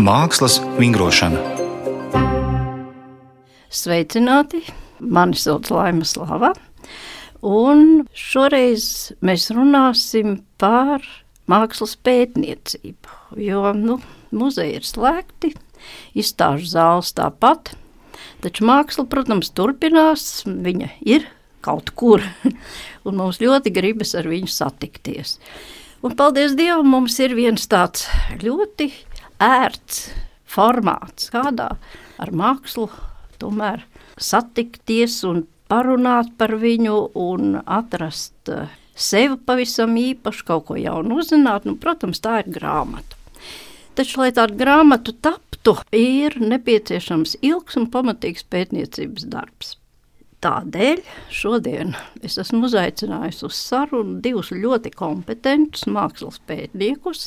Mākslas vingrošana. Sveicināti! Mani sauc Laima Slava. Un šoreiz mēs runāsim par mākslas pētniecību. Jo nu, muzeji ir slēgti, izstāžu zāles tāpat. Taču māksla, protams, turpinās. Viņa ir kaut kur, un mums ļoti gribas ar viņu satikties. Un, paldies Dievam, mums ir viens tāds ļoti ērts formāts, kādā ar mākslu tomēr satikties un parunāt par viņu un atrast eh, sevi pavisam īpaši, kaut ko jaunu uzzināt. Nu, protams, tā ir grāmata. Taču, lai tādu grāmatu taptu, ir nepieciešams ilgs un pamatīgs pētniecības darbs. Tādēļ šodien es esmu uzaicinājusi uz sarunu divus ļoti kompetentus mākslas pētniekus,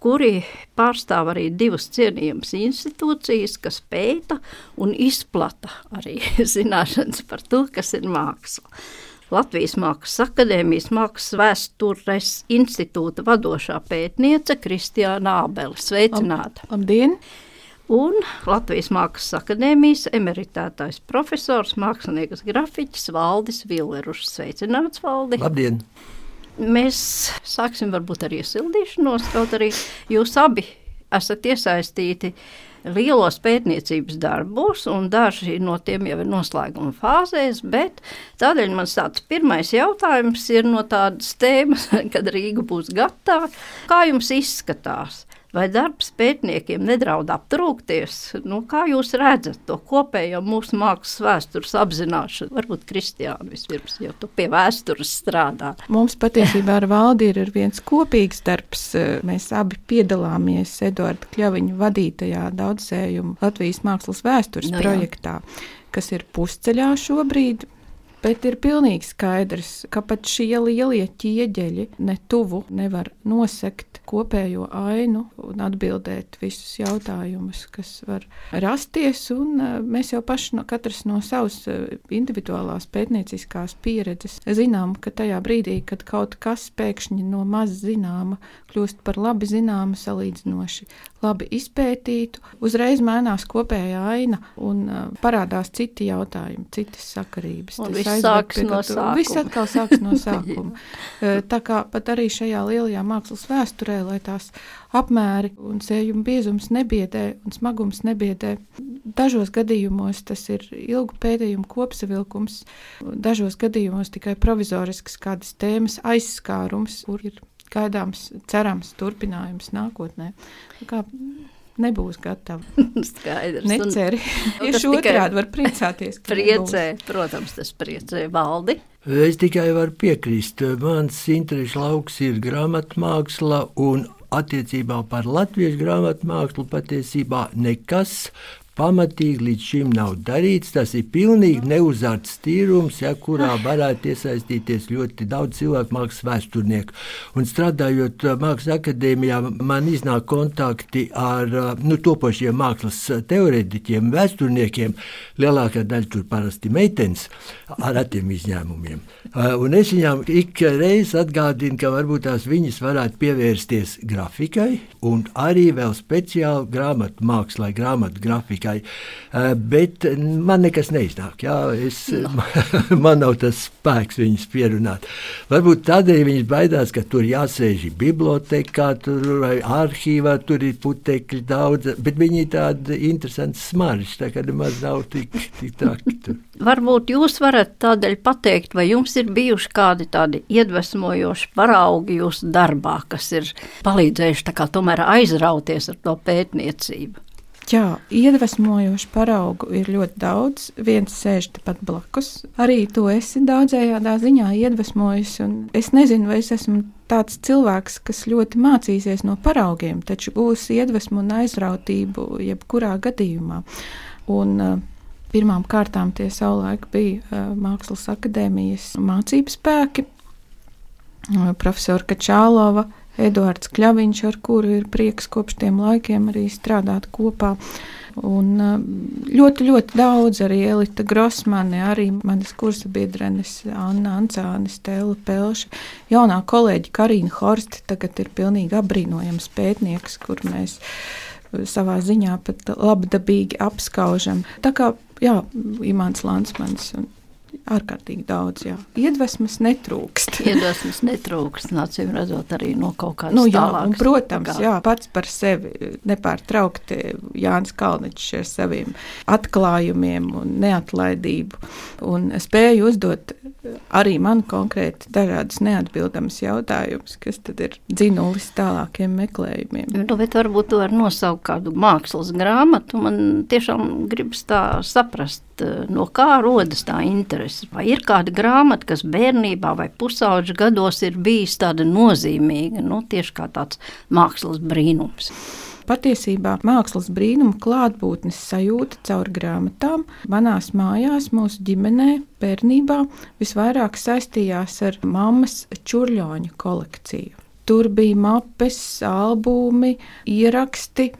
kuri pārstāv arī divas cienījamas institūcijas, kas pēta un izplata arī zināšanas par to, kas ir māksla. Latvijas Mākslas akadēmijas Mākslas vēstures institūta vadošā pētniece Kristiāna Ābele. Sveicināta! Labdien! Un Latvijas Mākslas akadēmijas emeritētais profesors, mākslinieks grafiķis Valdis Villerušs. Sveicināts, Valdi! Labdien! Mēs sāksim varbūt ar iesildīšanos, kaut arī jūs abi esat iesaistīti lielos pētniecības darbos, un daži no tiem jau ir noslēguma fāzēs, bet tādēļ mans tāds pirmais jautājums ir no tādas tēmas, kad Rīga būs gatava. Kā jums izskatās? Vai darbs pētniekiem nedraud aptrūkties? Nu, kā jūs redzat to kopējo mūsu mākslas vēstures apzināšanu? Varbūt Kristiāna vispirms, jo tu pie vēstures strādā. Mums patiesībā ar valdi ir viens kopīgs darbs. Mēs abi piedalāmies Eduarda Kļaviņa vadītajā daudzsējumu Latvijas mākslas vēstures no, nu jā. projektā kas ir pusceļā šobrīd. Bet ir pilnīgi skaidrs, ka pat šie lielie ķieģeļi ne tuvu nevar nosegt kopējo ainu un atbildēt visus jautājumus, kas var rasties. Un eh, mēs jau paši, no, katrs no savas eh, individuālās pētnieciskās pieredzes, zinām, ka tajā brīdī, kad kaut kas pēkšņi no maz zināma kļūst par labi zināmu, salīdzinoši labi izpētītu, uzreiz mainās kopējā aina un uh, parādās citi jautājumi, citas sakarības. Un Tas sāks no sākuma. Viss atkal sāks no sākuma. Tā kā pat arī šajā lielajā mākslas vēsturē, lai tās apmēri un sējuma biezums nebiedē un smagums nebiedē, dažos gadījumos tas ir ilgu pētījumu kopsavilkums, dažos gadījumos tikai provizorisks kādas tēmas aizskārums, kur ir gaidāms, cerams turpinājums nākotnē. Kā nebūs gatava. Skaidrs. Neceri. Tieši otrādi var priecāties. Priecē, protams, tas priecē valdi. Es tikai varu piekrist. Mans interešu lauks ir grāmatmāksla un attiecībā par latviešu grāmatmākslu patiesībā nekas pamatīgi līdz šim nav darīts. Tas ir pilnīgi neuzārts tīrums, ja, kurā varētu iesaistīties ļoti daudz cilvēku, mākslas vēsturnieku. Un strādājot uh, Mākslas akadēmijā, man iznāk kontakti ar uh, nu, topošiem mākslas teorētiķiem, vēsturniekiem. Lielākā daļa tur parasti meitenes ar retiem izņēmumiem. Uh, un es viņām ik reiz atgādinu, ka varbūt tās viņas varētu pievērsties grafikai un arī vēl speciāli grāmatu mākslai, grāmatu grafikai tikai. Eh, bet man nekas neiznāk. Jā, es, no. man nav tas spēks viņus pierunāt. Varbūt tādēļ viņas baidās, ka tur jāsēž bibliotekā tur, vai arhīvā, tur ir putekļi daudz, bet viņi ir tādi interesanti smarži, tā kā nemaz nav tik, tik traki. Tur. Varbūt jūs varat tādēļ pateikt, vai jums ir bijuši kādi tādi iedvesmojoši paraugi jūsu darbā, kas ir palīdzējuši tā kā tomēr aizrauties ar to pētniecību? Jā, iedvesmojošu paraugu ir ļoti daudz. Viens sēž tepat blakus. Arī tu esi daudzējādā ziņā iedvesmojis. Es nezinu, vai es esmu tāds cilvēks, kas ļoti mācīsies no paraugiem, taču būs iedvesmu un aizrautību jebkurā gadījumā. Un, uh, Pirmām kārtām tie savulaik bija uh, Mākslas akadēmijas mācību spēki, uh, profesora Kačālova, Eduards Kļaviņš, ar kuru ir prieks kopš tiem laikiem arī strādāt kopā. Un um, ļoti, ļoti daudz arī Elita Grossmane, arī manas kursa biedrenes Anna Ancāne, Stela Pelša, jaunā kolēģi Karina Horsti, tagad ir pilnīgi apbrīnojams pētnieks, kur mēs savā ziņā pat labdabīgi apskaužam. Tā kā jā, Imants Lansmans un ārkārtīgi daudz. Jā. Iedvesmas netrūkst. Iedvesmas netrūkst, acīm redzot, arī no kaut kādas nu, jā, un, protams, kā... jā, pats par sevi nepārtraukti Jānis Kalniņš ar saviem atklājumiem un neatlaidību un spēju uzdot arī man konkrēti dažādas neatbildamas jautājumus, kas tad ir dzinulis tālākiem meklējumiem. Nu, bet varbūt to var nosaukt kādu mākslas grāmatu. Man tiešām gribas tā saprast, no kā rodas tā interese. Vai ir kāda grāmata, kas bērnībā vai pusauģa gados ir bijis tāda nozīmīga, nu, tieši kā tāds mākslas brīnums? Patiesībā mākslas brīnuma klātbūtnes sajūta caur grāmatām manās mājās, mūsu ģimenē, bērnībā visvairāk saistījās ar mammas čurļoņu kolekciju. Tur bija mapes, albumi, ieraksti,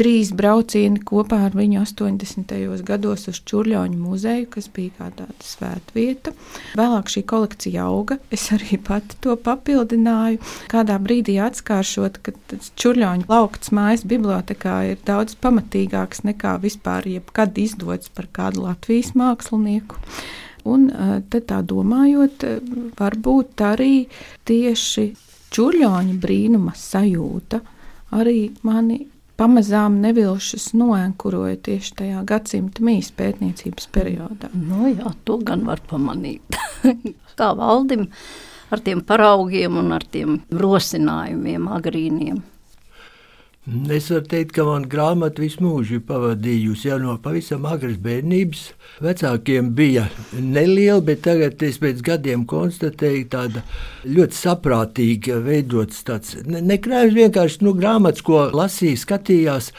trīs braucieni kopā ar viņu 80. gados uz Čurļoņu muzeju, kas bija kā tāda svētvieta. Vēlāk šī kolekcija auga. Es arī pati to papildināju. Kādā brīdī atskāršot, ka Čurļoņu laukts mājas bibliotekā ir daudz pamatīgāks nekā vispār jebkad izdots par kādu Latvijas mākslinieku. Un tad tā domājot, varbūt arī tieši čurļoņa brīnuma sajūta arī mani pamazām nevilšas noenkuroja tieši tajā gadsimta mīs pētniecības periodā. Nu, jā, to gan var pamanīt. Kā valdim ar tiem paraugiem un ar tiem rosinājumiem agrīniem. Es varu teikt, ka man grāmata visu mūžu ir pavadījusi jau no pavisam agras bērnības. Vecākiem bija neliela, bet tagad es pēc gadiem konstatēju, tāda ļoti saprātīga veidots tāds nekrājums, vienkārši nu, grāmatas, ko lasīja, skatījās.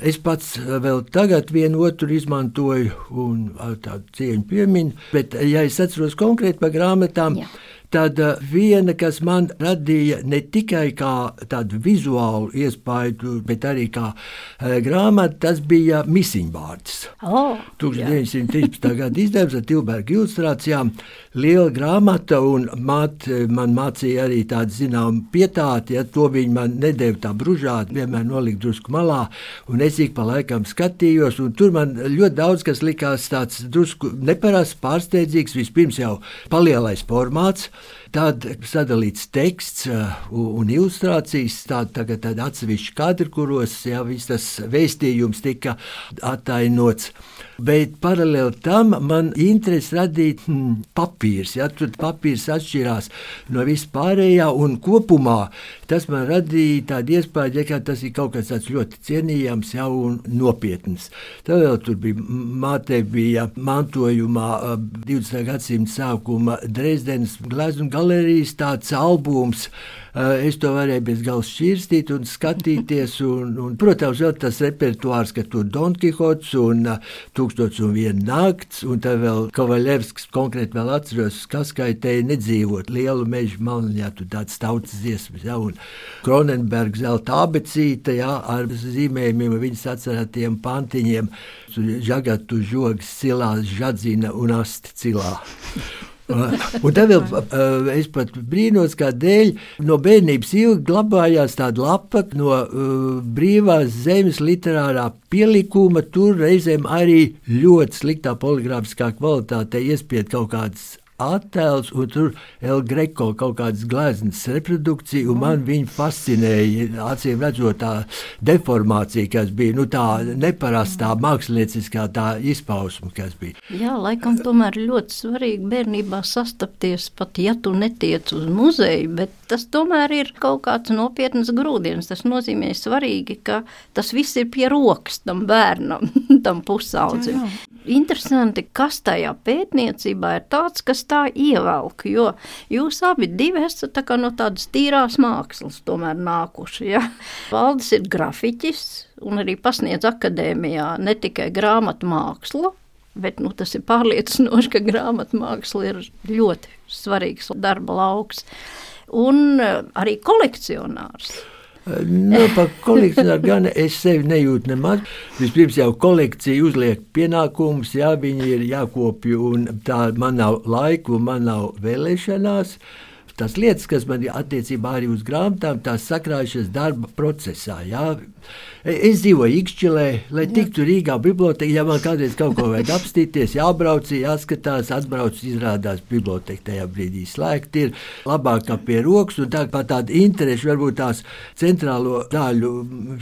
Es pats vēl tagad vienu otru izmantoju un tādu cieņu piemiņu, bet ja es atceros konkrēti par grāmatām, Jā tad eh, viena, kas man radīja ne tikai tādu vizuālu iespaidu, bet arī kā e, grāmata, tas bija misiņvārds. Oh, 1913. gada izdevums ar Tilberga ilustrācijām. Liela grāmata, un māt, man mācīja arī tādu zināmu pietāti, ja to viņi man nedēva tā bružāt, vienmēr nolikt drusku malā, un es ik pa laikam skatījos, tur man ļoti daudz kas likās tāds drusku neparasts, pārsteidzīgs, vispirms jau palielais formāts, Tad sadalīts teksts un ilustrācijas, tādi tagad tādi atsevišķi kadri, kuros jau viss tas vēstījums tika attainots. Bet paralēli tam man interesi radīja hmm, papīrs. Ja, tur papīrs atšķirās no vispārējā, un kopumā tas man radīja tādu iespēju, ka tas ir kaut kas ļoti cienījams jau un nopietns. Tad vēl tur bija māte, bija mantojumā 20. gadsimta sākuma Dresdenes gleznu galerijas tāds albums. Eh, es to varēju bez galvas šķirstīt un skatīties. Un, un, protams, vēl tas repertuārs, ka tur Don Kihots un uh, Tūkstots un viena nakts, un tad vēl Kovaļevskis konkrēti vēl atceros, kas skaitēja nedzīvot lielu mežu malniņā, tur tāds tautas dziesmas, ja, un Kronenberg zelta abecīte, ja, ar zīmējumiem, viņas atcerētiem pantiņiem, žagatu žogs cilā, žadzina un asti cilā. Un tad vēl uh, es pat brīnos, kādēļ no bērnības ilgi glabājās tāda lapa no uh, brīvās zemes literārā pielikuma. Tur reizēm arī ļoti sliktā poligrāfiskā kvalitātē iespied kaut kādas attēls, un tur El Greco kaut kādas gleznas reprodukcija, un man viņa fascinēja, acīm redzot, tā deformācija, kas bija, nu tā neparastā mākslinieckā tā izpausme, kas bija. Jā, laikam tomēr ļoti svarīgi bērnībā sastapties, pat ja tu netiec uz muzeju, bet tas tomēr ir kaut kāds nopietnas grūdienis. Tas nozīmē svarīgi, ka tas viss ir pie rokas tam bērnam, tam pusaudzim. Jā, jā. Interesanti, kas tajā pētniecībā ir tāds, kas tā ievelk, jo jūs abi esat tā no tādas tīrās mākslas nākuši. Ja? Valdis ir grafiķis un arī pasniedz akadēmijā ne tikai grāmatu mākslu, bet nu, tas ir pārliecinoši, ka grāmatu māksla ir ļoti svarīgs darba lauks un eh, arī kolekcionārs. Nu, par kolekcionāru gan es sevi nejūtu nemaz. Vispirms jau kolekcija uzliek pienākumus, jā, viņi ir jākopja, un tā man nav laika, man nav vēlēšanās. Tas lietas, kas man ir attiecībā arī uz grāmatām, tās sakrājušas darba procesā. Jā. Es dzīvoju Ikšķilē, lai tiktu Rīgā bibliotekā. Ja man kādreiz kaut ko vajag apstīties, jābrauc, jāskatās, atbrauc, izrādās, biblioteka tajā brīdī slēgta ir labāk kā pie rokas. Un tā kā tāda interese, varbūt tās centrālo daļu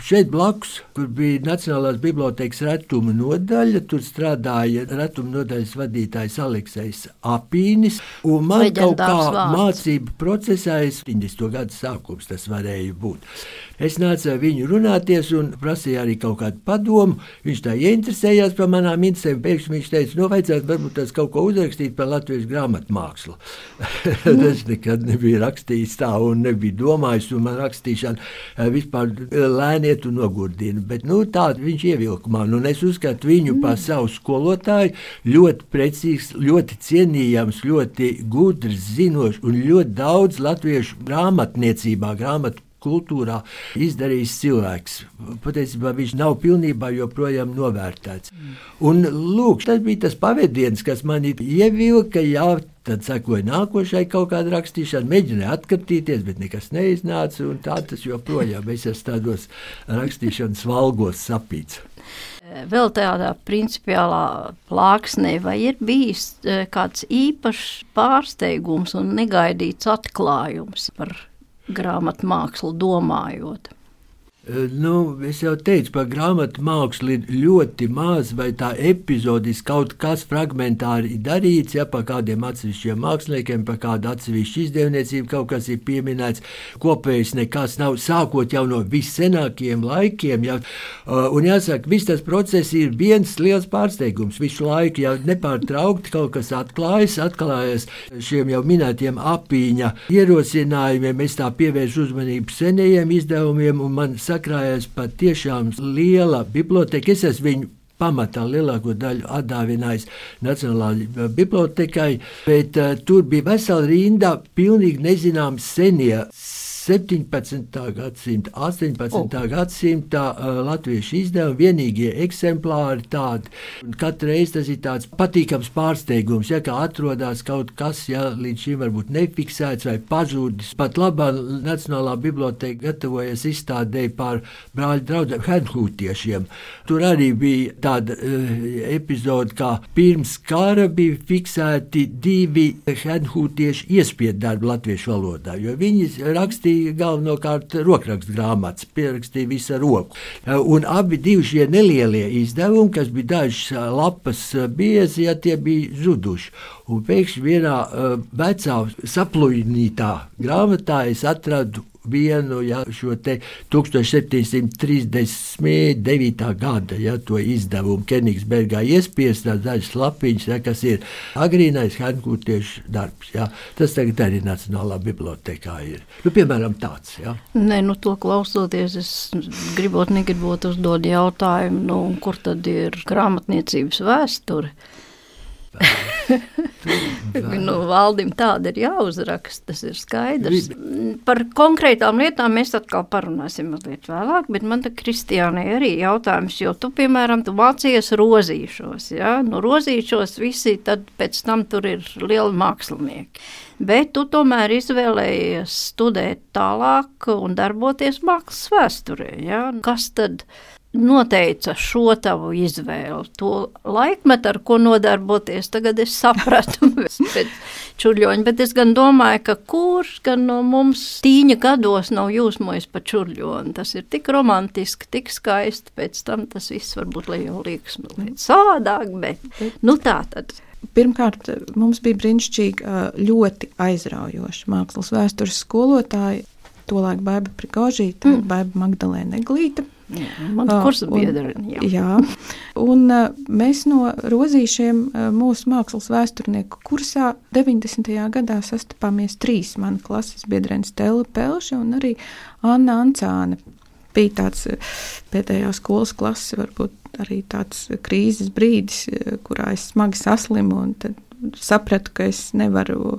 šeit blakus, kur bija Nacionālās bibliotekas retuma nodaļa, tur strādāja retuma nodaļas vadītājs Aleksējs Apīnis. Un man kaut kā vārds. mācību procesā, 70. gadu sākums tas varēja būt. Es nācu ar viņu runāties un prasīju arī kaut kādu padomu. Viņš tā ieinteresējās par manām interesēm. Pēkšņi viņš teica, nu, vajadzētu varbūt tās kaut ko uzrakstīt par latviešu grāmatu mākslu. es nekad nebiju rakstījis tā un nebiju domājis, un man rakstīšana eh, vispār lēniet un nogurdina. Bet nu, tā viņš ievilka man, un es uzskatu viņu par savu skolotāju ļoti precīzs, ļoti cienījams, ļoti gudrs, zinošs un ļoti daudz latviešu grāmatniecībā, grāmatu kultūrā izdarījis cilvēks. Patiesībā viņš nav pilnībā joprojām novērtēts. Un, lūk, tas bija tas pavadiens, kas man ievilka. Jā, Tad sekoja nākošai kaut kāda rakstīšana, mēģināja atskatīties, bet nekas neiznāca. Tā tas joprojām es esmu tādos rakstīšanas valgos sapīts. Vēl tādā principiālā plāksnē, vai ir bijis eh, kāds īpašs pārsteigums un negaidīts atklājums par grāmatu mākslu domājot. Nu, es jau teicu, par grāmatu mākslu ir ļoti maz, vai tā epizodiski kaut kas fragmentāri darīts, ja par kādiem atsevišķiem māksliniekiem, par kādu atsevišķu izdevniecību kaut kas ir pieminēts. Kopējs nekas nav, sākot jau no vissenākajiem laikiem. Ja, un jāsaka, viss tas process ir viens liels pārsteigums. Visu laiku jau nepārtraukti kaut kas atklājas, atklājas šiem jau minētiem apīņa ierosinājumiem. Es tā pievēršu uzmanību senajiem izdevumiem un man sakrājies patiešām liela biblioteka. Es esmu viņu pamatā lielāko daļu atdāvinājis Nacionālajai bibliotekai, bet uh, tur bija vesela rinda pilnīgi nezināmas senie 17. gadsimta, 18. Oh. gadsimta uh, latviešu izdevumi, vienīgie eksemplāri tādi. Katru reizi tas ir tāds patīkams pārsteigums, ja kā atrodas kaut kas, ja līdz šim varbūt nefiksēts vai pazudis. Pat labā Nacionālā biblioteka gatavojas izstādē par brāļu draugiem Hedhūtiešiem. Tur arī bija tāda uh, epizode, kā pirms kara bija fiksēti divi Hedhūtiešu iespiedu darbi latviešu valodā, jo viņi rakstīja rakstīja galvenokārt rokrakstu grāmatas, pierakstīja visu roku. Un abi šie nelielie izdevumi, kas bija dažas lapas biezi, ja tie bija zuduši. Un pēkšņi vienā vecā saplūnītā grāmatā es atradu vienu ja, šo 1739. gada ja, izdevumu Kenigsbergā iespiestās dažas lapiņas, ja, kas ir agrīnais Hankūtiešu darbs. Ja. Tas tagad arī Nacionālā bibliotekā ir. Nu, piemēram, tāds. Ja. Nē, nu to klausoties, es gribot, negribot uzdod jautājumu, nu, kur tad ir grāmatniecības vēsture? Nu, valdim tāda ir jāuzraksta, tas ir skaidrs. Par konkrētām lietām mēs atkal parunāsim mazliet vēlāk, bet man te Kristiānai arī jautājums, jo tu, piemēram, tu mācījies rozīšos, ja? Nu, rozīšos visi, tad pēc tam tur ir lieli mākslinieki. Bet tu tomēr izvēlējies studēt tālāk un darboties mākslas vēsturē, ja? Kas tad? Noteica šo tavu izvēli, to laikmetu, ar ko nodarboties. Tagad es sapratu pēc čurļoņa, bet es gan domāju, ka kurš gan no mums tīņa gados nav jūsmojis pa čurļoni. Tas ir tik romantiski, tik skaisti, pēc tam tas viss varbūt liekas mazliet sādāk, bet nu tā tad. Pirmkārt, mums bija brīnišķīgi ļoti aizraujoši mākslas vēstures skolotāji. Tolaik Baiba Prigožīta, mm. Baiba Magdalēna Eglīta. Man ir kursa biedri. Jā. jā. Un mēs no rozīšiem mūsu mākslas vēsturnieku kursā 90. gadā sastapāmies trīs mani klases biedreni Stela Pelša un arī Anna Ancāne. Bija tāds pēdējā skolas klase, varbūt arī tāds krīzes brīdis, kurā es smagi saslimu un tad sapratu, ka es nevaru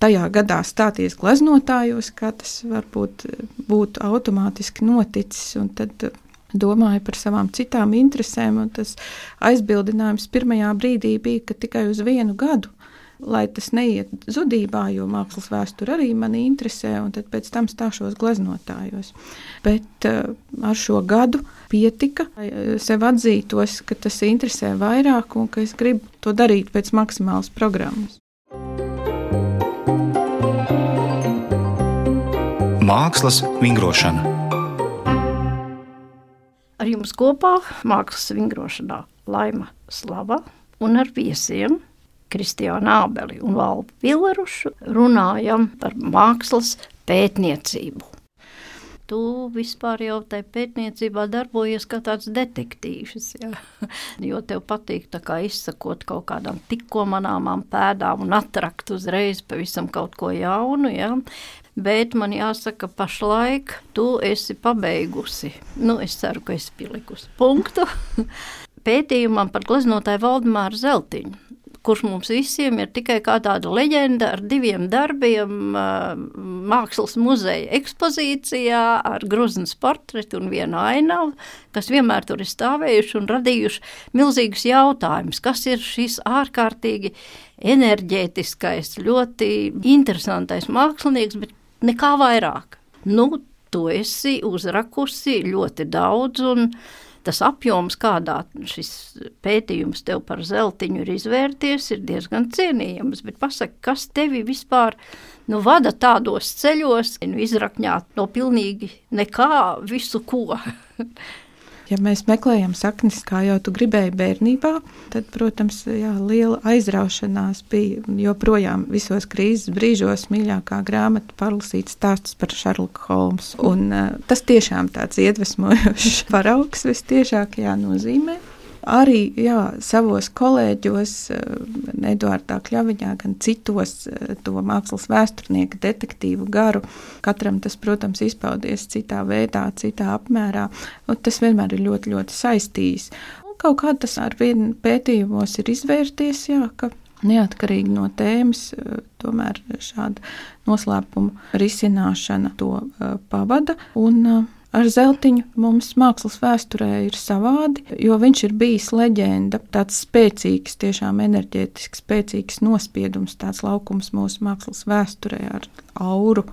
tajā gadā stāties gleznotājos, kā tas varbūt būtu automātiski noticis. Tad domāju par savām citām interesēm, un tas aizbildinājums pirmajā brīdī bija, ka tikai uz vienu gadu lai tas neiet zudībā, jo mākslas vēsture arī mani interesē, un tad pēc tam stāšos gleznotājos. Bet uh, ar šo gadu pietika, lai eh, sev atzītos, ka tas interesē vairāk un ka es gribu to darīt pēc maksimālas programmas. Mākslas vingrošana. Ar jums kopā mākslas vingrošanā Laima Slava un ar viesiem Kristiānu Ābeli un Valdu Vilerušu runājam par mākslas pētniecību. Tu vispār jau tajā pētniecībā darbojies kā tāds detektīvs, jo tev patīk izsakot kaut kādām tikko manāmām pēdām un atrakt uzreiz pavisam kaut ko jaunu. Ja? Bet man jāsaka, pašlaik tu esi pabeigusi. Nu, es ceru, ka esi pielikusi. Punktu. Pētījumam par gleznotāju Valdemāru Zeltiņu, kurš mums visiem ir tikai kā tāda leģenda ar diviem darbiem mākslas muzeja ekspozīcijā ar gruznas portretu un vienu ainavu, kas vienmēr tur ir stāvējuši un radījuši milzīgus jautājumus, kas ir šis ārkārtīgi enerģētiskais, ļoti interesantais mākslinieks, bet nekā vairāk. Nu, tu esi uzrakusi ļoti daudz un tas apjoms, kādā šis pētījums tev par zeltiņu ir izvērties, ir diezgan cienījams. Bet pasaki, kas tevi vispār nu, vada tādos ceļos, nu, izrakņāt no pilnīgi nekā visu ko? Ja mēs meklējam saknes, kā jau tu gribēji bērnībā, tad, protams, jā, liela aizraušanās bija. Joprojām visos krīzes brīžos mīļākā grāmata parlasīt stāstus par Šarloku Holmsu. Un, uh, tas tiešām tāds iedvesmojošs paraugs vistiešākajā nozīmē arī jā, savos kolēģos, eh, Eduardā Kļaviņā, gan citos eh, to mākslas vēsturnieku detektīvu garu. Katram tas, protams, izpaudies citā veidā, citā apmērā, un tas vienmēr ir ļoti, ļoti saistījis. Un kaut kā tas ar vienu pētījumos ir izvērties, jā, ka neatkarīgi no tēmas, eh, tomēr šāda noslēpuma risināšana to pavada. Un, Ar zeltiņu mums mākslas vēsturē ir savādi, jo viņš ir bijis leģenda, tāds spēcīgs, tiešām enerģētisks, spēcīgs nospiedums, tāds laukums mūsu mākslas vēsturē ar auru,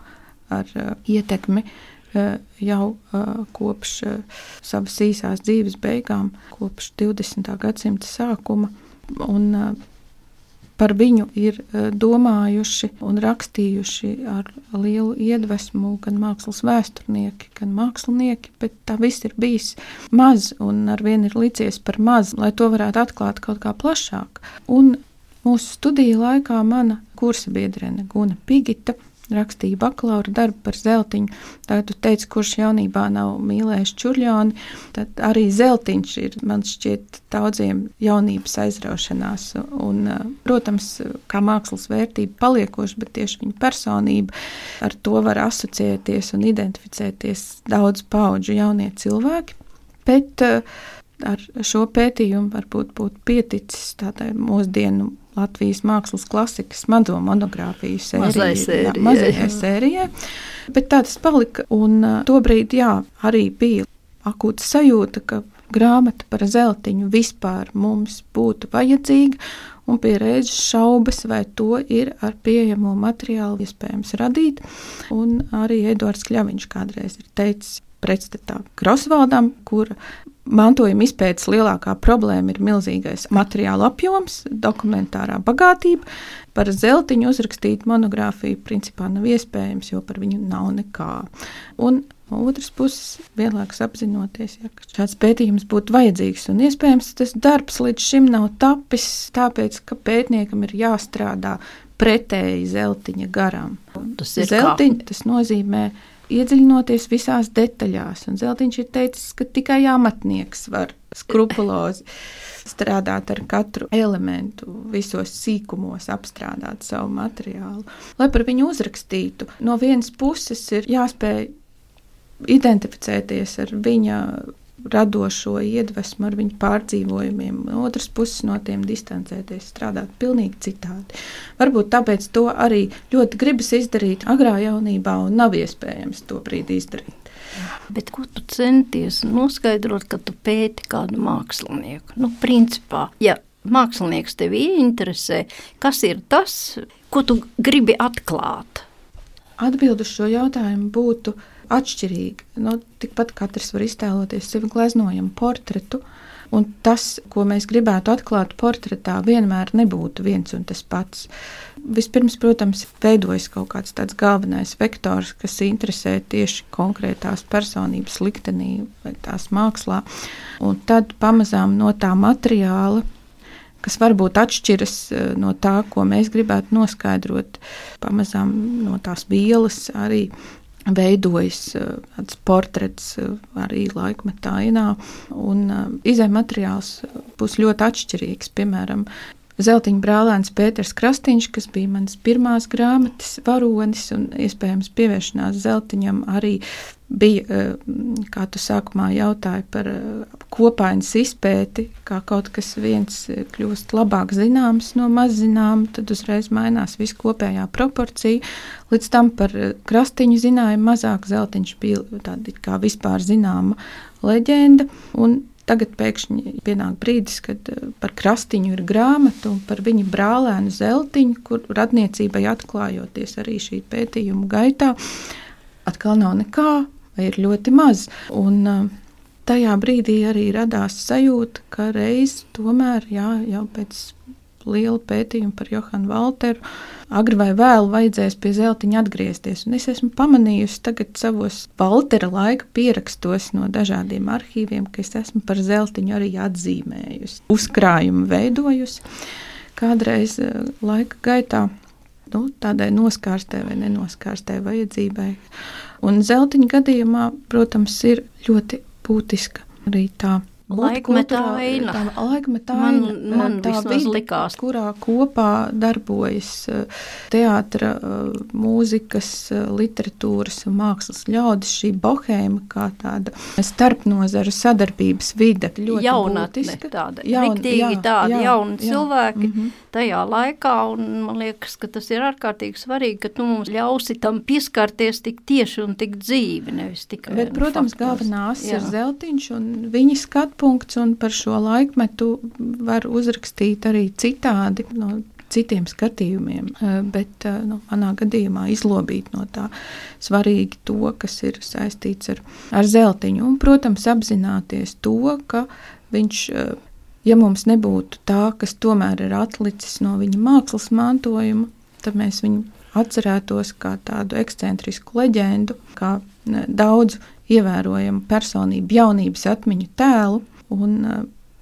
ar uh, ietekmi uh, jau uh, kopš uh, savas īsās dzīves beigām, kopš 20. gadsimta sākuma. Un, uh, par viņu ir eh, domājuši un rakstījuši ar lielu iedvesmu gan mākslas vēsturnieki, gan mākslinieki, bet tā viss ir bijis maz un ar vienu ir licies par maz, lai to varētu atklāt kaut kā plašāk. Un mūsu studiju laikā mana kursa biedrene Guna Pigita rakstīja bakalaura darbu par zeltiņu. Tad tu teici, kurš jaunībā nav mīlējis čurļoni, tad arī zeltiņš ir, man šķiet, daudziem jaunības aizraušanās. Un, protams, kā mākslas vērtība paliekoša, bet tieši viņa personība ar to var asociēties un identificēties daudz paudžu jaunie cilvēki. Bet ar šo pētījumu varbūt būtu pieticis tādai mūsdienu Latvijas mākslas klasikas mazo monogrāfiju sēriju, mazajai sērijai. Bet tā tas palika. Un uh, tobrīd jā, arī bija akūta sajūta, ka grāmata par zeltiņu vispār mums būtu vajadzīga. Un pie reizes šaubas, vai to ir ar pieejamo materiālu iespējams radīt. Un arī Edvards Kļaviņš kādreiz ir teicis pretstatā Grosvaldam, kur mantojuma izpētes lielākā problēma ir milzīgais materiāla apjoms, dokumentārā bagātība. Par zeltiņu uzrakstīt monogrāfiju principā nav iespējams, jo par viņu nav nekā. Un no otras puses, vienlaikus apzinoties, ja, ka šāds pētījums būtu vajadzīgs un iespējams tas darbs līdz šim nav tapis, tāpēc, ka pētniekam ir jāstrādā pretēji zeltiņa garam. Tas ir zeltiņa, tas nozīmē iedziļinoties visās detaļās. Un Zeltiņš ir teicis, ka tikai amatnieks var skrupulozi strādāt ar katru elementu, visos sīkumos apstrādāt savu materiālu. Lai par viņu uzrakstītu, no vienas puses ir jāspēj identificēties ar viņa radošo iedvesmu, ar viņu pārdzīvojumiem, otras puses no tiem distancēties, strādāt pavisam citādi. Varbūt tāpēc to arī ļoti gribas izdarīt agrā jaunībā, un nav iespējams to brīdi izdarīt. Bet ko tu centies noskaidrot, kad tu pēti kādu mākslinieku? Nu, principā, ja mākslinieks tevi interesē, kas ir tas, ko tu gribi atklāt? Atbildu šo jautājumu būtu atšķirīga. Nu, tikpat katrs var iztēloties sevi gleznojamu portretu. Un tas, ko mēs gribētu atklāt portretā, vienmēr nebūtu viens un tas pats. Vispirms, protams, veidojas kaut kāds tāds galvenais vektors, kas interesē tieši konkrētās personības liktenī vai tās mākslā. Un tad pamazām no tā materiāla kas varbūt atšķiras eh, no tā, ko mēs gribētu noskaidrot. Pamazām no tās vielas arī veidojas eh, tāds portrets eh, arī laikmetā ainā, un eh, izējumateriāls būs ļoti atšķirīgs. Piemēram, Zeltiņa brālēns Pēters Krastīņš, kas bija mans pirmās grāmatas varonis un iespējams pievēršanās zeltiņam arī bija, eh, kā tu sākumā jautāji par eh, kopainas izpēti, kā kaut kas viens eh, kļūst labāk zināms no mazzināma, tad uzreiz mainās viss kopējā proporcija. Līdz tam par krastiņu zināja mazāk, zeltiņš bija tāda kā vispār zināma leģenda, un Tagad pēkšņi pienāk brīdis, kad par krastiņu ir grāmata un par viņa brālēnu zeltiņu, kur radniecībai atklājoties arī šī pētījuma gaitā, atkal nav nekā vai ir ļoti maz. Un, uh, tajā brīdī arī radās sajūta, ka reiz tomēr jā, jau pēc liela pētījuma par Johanu Walteru. Agri vai vēlu vajadzēs pie zeltiņa atgriezties. Un es esmu pamanījusi tagad savos Waltera laika pierakstos no dažādiem arhīviem, ka es esmu par zeltiņu arī atzīmējusi, uzkrājumu veidojusi. Kādreiz uh, laika gaitā nu, tādai noskārstai vai nenoskārstai vajadzībai. Un zeltiņa gadījumā, protams, ir ļoti būtiska arī tā Laikmetā aina. Tā laikmetā aina. Man, man tā vide, likās. Kurā kopā darbojas eh, teātra, eh, mūzikas, eh, literatūras un mākslas ļaudis, šī bohēma kā tāda starpnozaru sadarbības vide. Ļoti Jaunatne būtiska. tāda, Jaun, riktīgi jā, tādi jā, jauni jā, cilvēki. Mm -hmm. Tajā laikā, un man liekas, ka tas ir ārkārtīgi svarīgi, ka tu mums ļausi tam pieskarties tik tieši un tik dzīvi, nevis tikai. Bet, protams, galvenā asa ir zeltiņš un viņa skat punkts, un par šo laikmetu var uzrakstīt arī citādi. No, Citiem skatījumiem, eh, bet eh, nu, manā gadījumā izlobīt no tā svarīgi to, kas ir saistīts ar, ar zeltiņu. Un, protams, apzināties to, ka viņš eh, ja mums nebūtu tā, kas tomēr ir atlicis no viņa mākslas mantojuma, tad mēs viņu atcerētos kā tādu ekscentrisku leģendu, kā daudzu ievērojamu personību, jaunības atmiņu tēlu. Un, uh,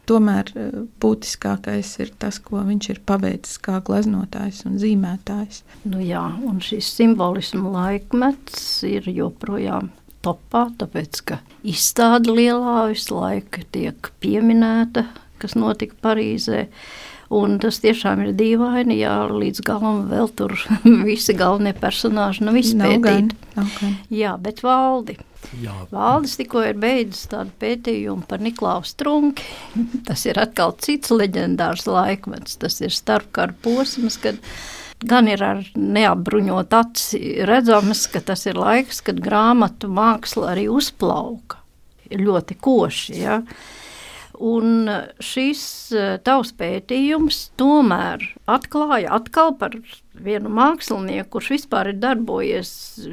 tomēr uh, būtiskākais ir tas, ko viņš ir paveicis kā gleznotājs un zīmētājs. Nu jā, un šis simbolismu laikmets ir joprojām topā, tāpēc ka izstāde lielā visu laiku tiek pieminēta, kas notika Parīzē. Un tas tiešām ir dīvaini, ja līdz galam vēl tur visi galvenie personāļi nav izpētīti. Jā, bet valdi. Jā. Valdis tikko ir beidzis tādu pētījumu par Niklausu Strunki. Tas ir atkal cits leģendārs laikmets. Tas ir starpkara posms, kad gan ir ar neapbruņot aci redzams, ka tas ir laiks, kad grāmatu māksla arī uzplauka. Ir ļoti koši, ja. Un šis eh, tavs pētījums tomēr atklāja atkal par vienu mākslinieku, kurš vispār ir darbojies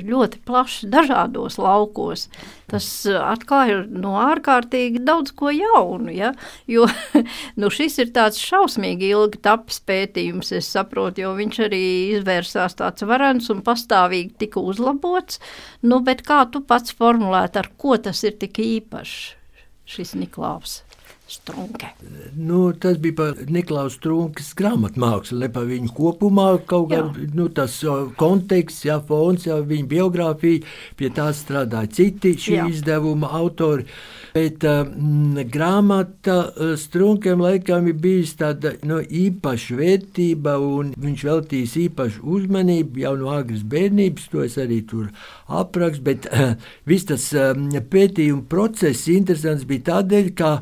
ļoti plaši dažādos laukos. Tas eh, atklāja no ārkārtīgi daudz ko jaunu, ja? jo nu, šis ir tāds šausmīgi ilgi tapis pētījums, es saprotu, jo viņš arī izvērsās tāds varens un pastāvīgi tika uzlabots, nu, bet kā tu pats formulēt, ar ko tas ir tik īpašs, šis Niklaus? Strunke. Nu, tas bija par Niklaus Strunkas grāmatmākslu, ne par viņu kopumā. Kaut kā nu, tas konteksts, jā, fons, jā, viņa biogrāfija, pie tā strādāja citi šī jā. izdevuma autori. Bet um, grāmata Strunkiem laikam ir bijusi tāda nu, īpaša vērtība, un viņš veltījis īpašu uzmanību jau no agras bērnības, to es arī tur aprakstu, bet uh, viss tas um, pētījuma process interesants bija tādēļ, ka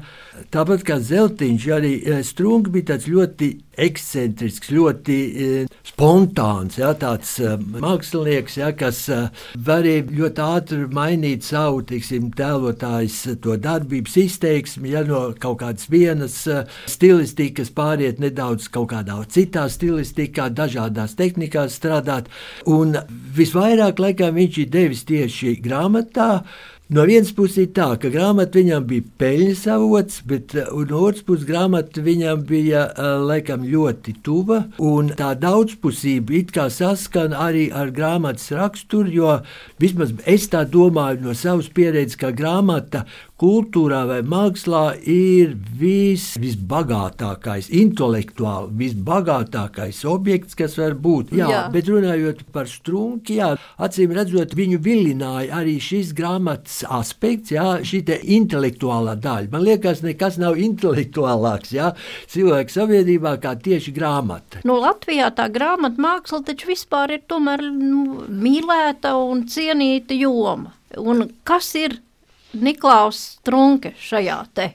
Tāpat kā Zeltiņš, arī Strunke bija tāds ļoti ekscentrisks, ļoti spontāns, ja, tāds uh, mākslinieks, ja, kas uh, varēja ļoti ātri mainīt savu tiksim, tēlotājs to darbības izteiksmi, ja no kaut kādas vienas stilistikas pāriet nedaudz kaut kādā citā stilistikā, dažādās tehnikās strādāt. Un visvairāk laikam viņš ir devis tieši grāmatā, No vienas puses ir tā, ka grāmata viņam bija peļņas avots, bet uh, no otras puses grāmata viņam bija uh, laikam ļoti tuva. Tā daudzpusība it kā saskan arī ar grāmatas raksturu, jo vismaz es tā domāju no savas pieredzes, ka grāmata kultūrā vai mākslā ir vis, visbagātākais, intelektuāli visbagātākais objekts, kas var būt. Jā, jā. bet runājot par strunki, jā, acīm redzot, viņu vilināja arī šis grāmatas aspekts, jā, šī intelektuālā daļa. Man liekas, nekas nav intelektuālāks jā, cilvēku sabiedrībā kā tieši grāmata. Nu, Latvijā tā grāmatu māksla taču vispār ir tomēr nu, mīlēta un cienīta joma. Un kas ir Niklaus Strunke šajā te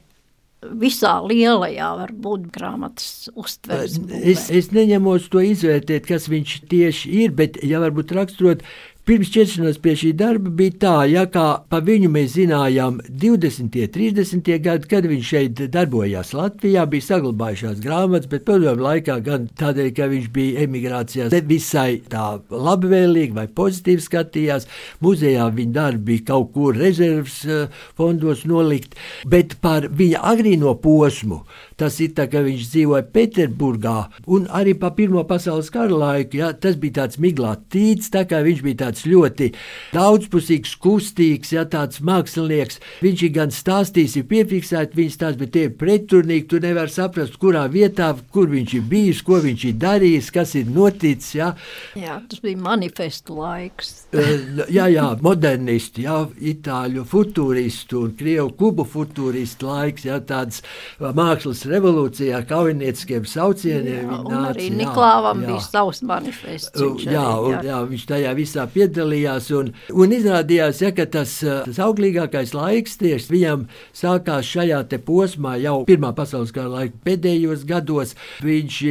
visā lielajā, varbūt grāmatas uztveres. Es, es neņemos to izvērtēt, kas viņš tieši ir, bet, ja varbūt raksturot Pirms ķeršanās pie šī darba bija tā, ja kā pa viņu mēs zinājām 20. un 30. gadi, kad viņš šeit darbojās Latvijā, bija saglabājušās grāmatas, bet padomu laikā gan tādēļ, ka viņš bija emigrācijā, nevisai tā labvēlīgi vai pozitīvi skatījās. Muzejā viņa darbi bija kaut kur rezerves eh, fondos nolikt, bet par viņa agrīno posmu Tas ir tā, ka viņš dzīvoja Pēterburgā un arī pa Pirmo pasaules kara laiku. Ja, tas bija tāds miglāts tīts, tā kā viņš bija tāds ļoti daudzpusīgs, kustīgs, ja tāds mākslinieks. Viņš ir gan stāstījis, ir piefiksēts viņa stāsts, bet tie ir pretrunīgi. Tu nevari saprast, kurā vietā, kur viņš ir bijis, ko viņš ir darījis, kas ir noticis. Ja. Jā, tas bija manifestu laiks. jā, jā, modernisti, jā, itāļu futūristu un krievu kubu futūristu laiks, jā, tāds mākslas revolūcijā kaujinieciskiem saucieniem. Jā, nāca, arī Niklāvam jā, bija savs manifests. Jā, jā, un, jā, viņš tajā visā piedalījās. Un, un izrādījās, ja, ka tas, tas auglīgākais laiks tieši viņam sākās šajā posmā jau Pirmā pasaules kara laika pēdējos gados. Viņš,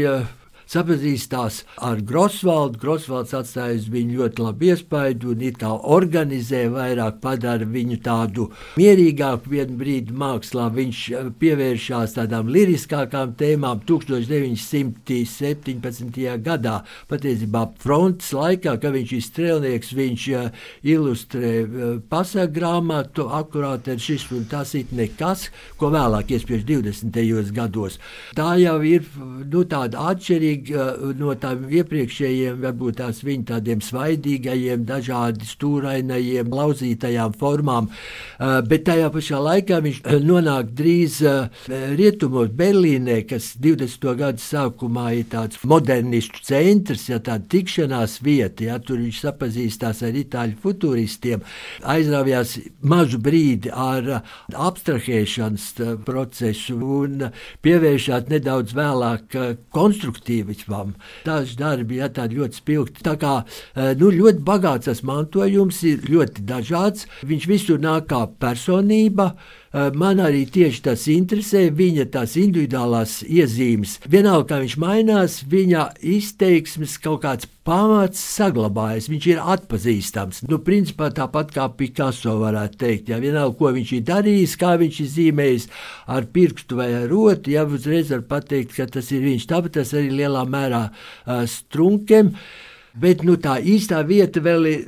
sapazīstās ar Grosvaldu. Grosvalds atstājas viņu ļoti labu iespaidu un it kā organizē vairāk, padara viņu tādu mierīgāku vienu brīdi mākslā. Viņš eh, pievēršās tādām liriskākām tēmām 1917. gadā. Patiesībā frontes laikā, kad viņš ir strēlnieks, viņš uh, ilustrē uh, pasaku grāmatu, akurāt ar šis un tas ir nekas, ko vēlāk iespiež 20. gados. Tā jau ir nu, tāda atšķirīga atšķirīga no tām iepriekšējiem, varbūt tās viņa tādiem svaidīgajiem, dažādi stūrainajiem, lauzītajām formām. Bet tajā pašā laikā viņš nonāk drīz rietumos Berlīnē, kas 20. gadu sākumā ir tāds modernistu centrs, ja tāda tikšanās vieta, ja tur viņš sapazīstās ar itāļu futuristiem, aizrāvjās mazu brīdi ar abstrahēšanas procesu un pievēršās nedaudz vēlāk konstruktīvi Maskvam. Daži darbi ir ja, ļoti spilgti. Tā kā eh, nu, ļoti bagāts tas mantojums ir ļoti dažāds. Viņš visur nāk kā personība. Eh, man arī tieši tas interesē, viņa tās individuālās iezīmes. Vienalga, kā viņš mainās, viņa izteiksmes kaut kāds pamats saglabājas, viņš ir atpazīstams. Nu, principā tāpat kā Picasso varētu teikt, ja vienalga, ko viņš ir darījis, kā viņš ir zīmējis ar pirkstu vai ar rotu, ja uzreiz var pateikt, ka tas ir viņš. Tāpēc tas arī lielā mērā uh, strunkiem. Bet nu, tā īstā vieta vēl ir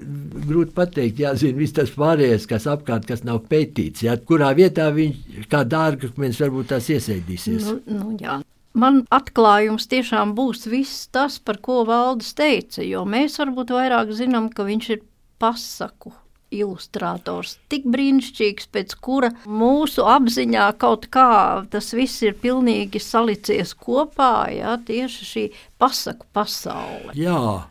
grūti pateikt. Jāzina, viss tas pārējais, kas apkārt, kas nav pētīts. Jā, kurā vietā viņš kā dārgakmens varbūt tās iesaidīsies. Nu, nu, jā. Man atklājums tiešām būs viss tas, par ko valdes teica, jo mēs varbūt vairāk zinām, ka viņš ir pasaku ilustrators, tik brīnišķīgs, pēc kura mūsu apziņā kaut kā tas viss ir pilnīgi salicies kopā, ja, tieši šī pasaku pasaule. Jā,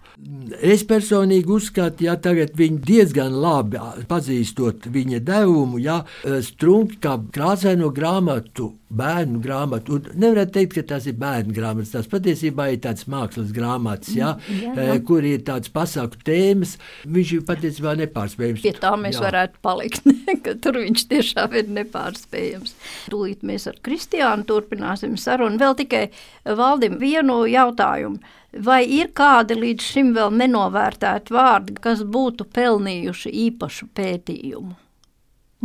Es personīgi uzskatu, ja tagad viņi diezgan labi pazīstot viņa devumu, ja strunki kā krāsaino grāmatu, bērnu grāmatu. Un nevar teikt, ka tas ir bērnu grāmatas. Tas patiesībā ir tāds mākslas grāmatas, ja, jā, jā. kur ir tāds pasaules tēmas. Viņš ir patiesībā nepārspējams. Pie tā mēs jā. varētu palikt, ka tur viņš tiešām ir nepārspējams. Tūlīt mēs ar Kristiānu turpināsim sarunu. Vēl tikai valdim vienu jautājumu Vai ir kādi līdz šim vēl nenovērtēti vārdi, kas būtu pelnījuši īpašu pētījumu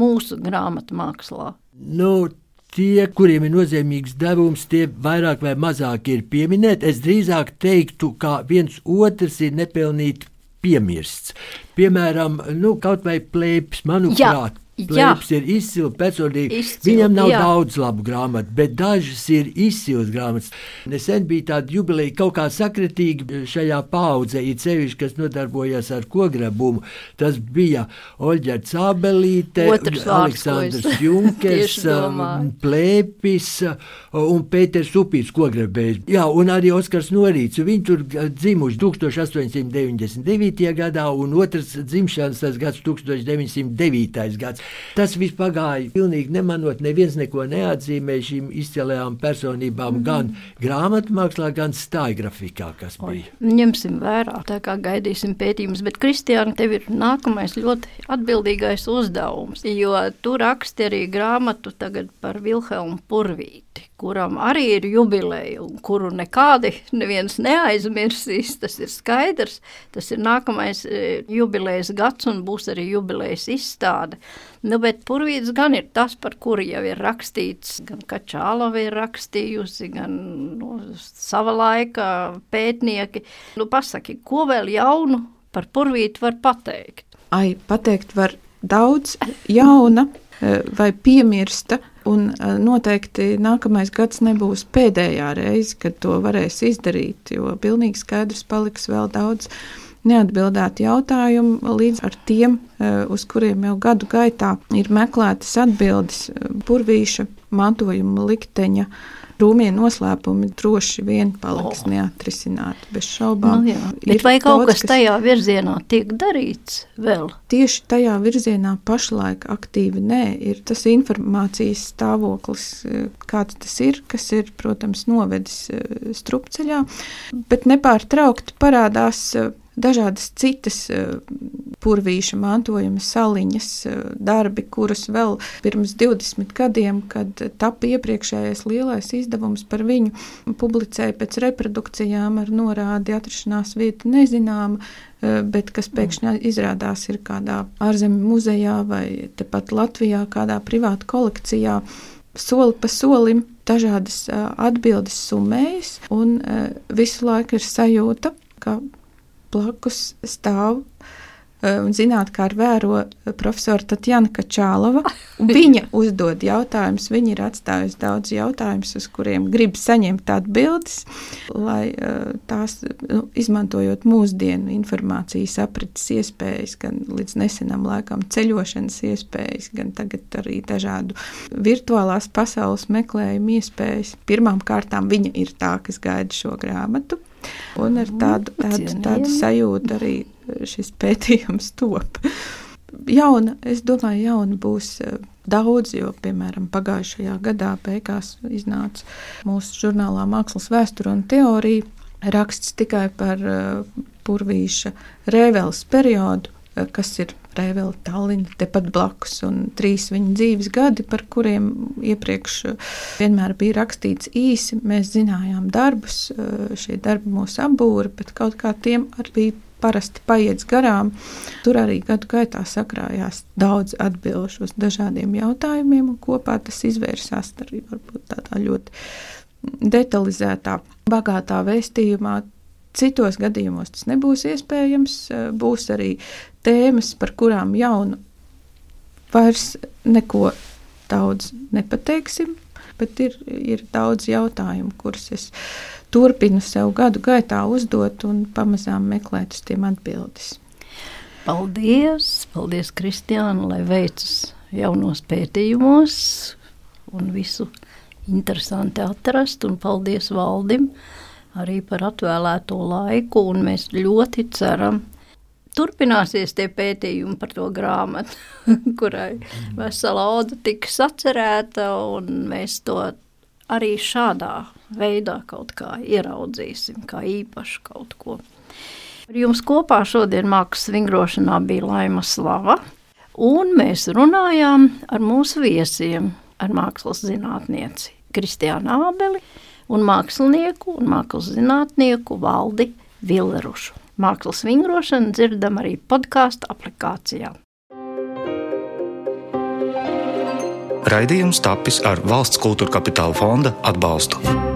mūsu grāmatu mākslā? Nu, tie, kuriem ir nozīmīgs devums, tie vairāk vai mazāk ir pieminēti. Es drīzāk teiktu, ka viens otrs ir nepelnīti piemirsts. Piemēram, nu, kaut vai plēpes, manuprāt, Jā. Plēps ir izcils personīgi. Izcil, Viņam nav jā. daudz labu grāmatu, bet dažas ir izcils grāmatas. Nesen bija tāda jubileja, kaut kā sakritīgi šajā paudzē, it sevišķi, kas nodarbojas ar kograbumu. Tas bija Oļģa Cābelīte, Aleksandrs Junkers, um, Plēpis uh, un Pēters Upīts kograbējs. Jā, un arī Oskars Norīts. Viņi tur dzimuši 1899. gadā un otrs dzimšanas tas gads 1909. gads. Tas viss pagāja pilnīgi nemanot, neviens neko neatzīmēja šīm izcilajām personībām, mm -hmm. gan grāmatmākslā, gan stāļgrafikā, kas Oi, bija. Ņemsim vērā, tā kā gaidīsim pētījumus, bet Kristiāna, tev ir nākamais ļoti atbildīgais uzdevums, jo tu raksti arī grāmatu tagad par Vilhelmu Purvīti kuram arī ir jubileja, un kuru nekādi neviens neaizmirsīs. Tas ir skaidrs. Tas ir nākamais e, jubilejas gads, un būs arī jubilejas izstāde. Nu, bet Purvīds gan ir tas, par kuru jau ir rakstīts, gan Kačālova ir rakstījusi, gan nu, sava laika pētnieki. Nu, pasaki, ko vēl jaunu par Purvītu var pateikt? Ai, pateikt var daudz jauna e, vai piemirsta Un noteikti nākamais gads nebūs pēdējā reize, kad to varēs izdarīt, jo pilnīgi skaidrs paliks vēl daudz neatbildētu jautājumu līdz ar tiem, uz kuriem jau gadu gaitā ir meklētas atbildes burvīša mantojuma likteņa Rūmie noslēpumi droši vien paliks oh. neatrisināti, bez šaubām. Nu, jā. Bet vai kaut daudz, kas tajā virzienā tiek darīts vēl? Tieši tajā virzienā pašlaik aktīvi nē, ir tas informācijas stāvoklis, kāds tas ir, kas ir, protams, novedis eh, strupceļā, bet nepārtraukti parādās eh, dažādas citas eh, purvīša mantojuma saliņas eh, darbi, kurus vēl pirms 20 gadiem, kad tapa iepriekšējais lielais izdevums par viņu, publicēja pēc reprodukcijām ar norādi atrašanās vieta nezināma, eh, bet kas pēkšņi izrādās ir kādā ārzemju muzejā vai tepat Latvijā kādā privāta kolekcijā. Soli pa solim dažādas atbildes summējas, un visu laiku ir sajūta, ka blakus stāv eh, un zināt, kā ar vēro profesora Tatjana Kačālova. Viņa uzdod jautājumus, viņa ir atstājusi daudz jautājumus, uz kuriem grib saņemt atbildes, lai eh, tās, nu, izmantojot mūsdienu informācijas aprites iespējas, gan līdz nesenam laikam ceļošanas iespējas, gan tagad arī dažādu virtuālās pasaules meklējumu iespējas. Pirmām kārtām viņa ir tā, kas gaida šo grāmatu. Un ar tādu, tādu, tādu sajūtu arī šis pētījums top. Jauna, es domāju, jauna būs eh, daudz, jo, piemēram, pagājušajā gadā beigās iznāca mūsu žurnālā Mākslas vēsture un teorija raksts tikai par uh, Purvīša Rēveles periodu, kas ir Rēvela Tallina, tepat blakus, un trīs viņa dzīves gadi, par kuriem iepriekš uh, vienmēr bija rakstīts īsi. Mēs zinājām darbus, uh, šie darbi mūs apbūra, bet kaut kā tiem arī bija parasti paiet garām. Tur arī gadu gaitā sakrājās daudz atbildžu uz dažādiem jautājumiem, un kopā tas izvērsās arī tādā ļoti detalizētā, bagātā vēstījumā. Citos gadījumos tas nebūs iespējams. Būs arī tēmas, par kurām jaunu vairs neko daudz nepateiksim, bet ir, ir daudz jautājumu, kurus es turpinu sev gadu gaitā uzdot un pamazām meklēt uz tiem atbildes. Paldies! Paldies, Kristiāna, lai veicas jaunos pētījumos un visu interesanti atrast, un paldies valdim arī par atvēlēto laiku, mēs ļoti ceram, turpināsies tie pētījumi par to grāmatu, kurai vesela oda tika sacerēta, un mēs to arī šādā veidā kaut kā ieraudzīsim, kā īpašu kaut ko. Ar jums kopā šodien mākslas vingrošanā bija Laima Slava, un mēs runājām ar mūsu viesiem, ar mākslas zinātnieci Kristiānu Ābeli un mākslinieku un mākslas zinātnieku Valdi Villerušu. Mākslas vingrošana dzirdam arī podkāstu aplikācijā. Raidījums tapis ar valsts kultūra kapitāla fonda atbalstu.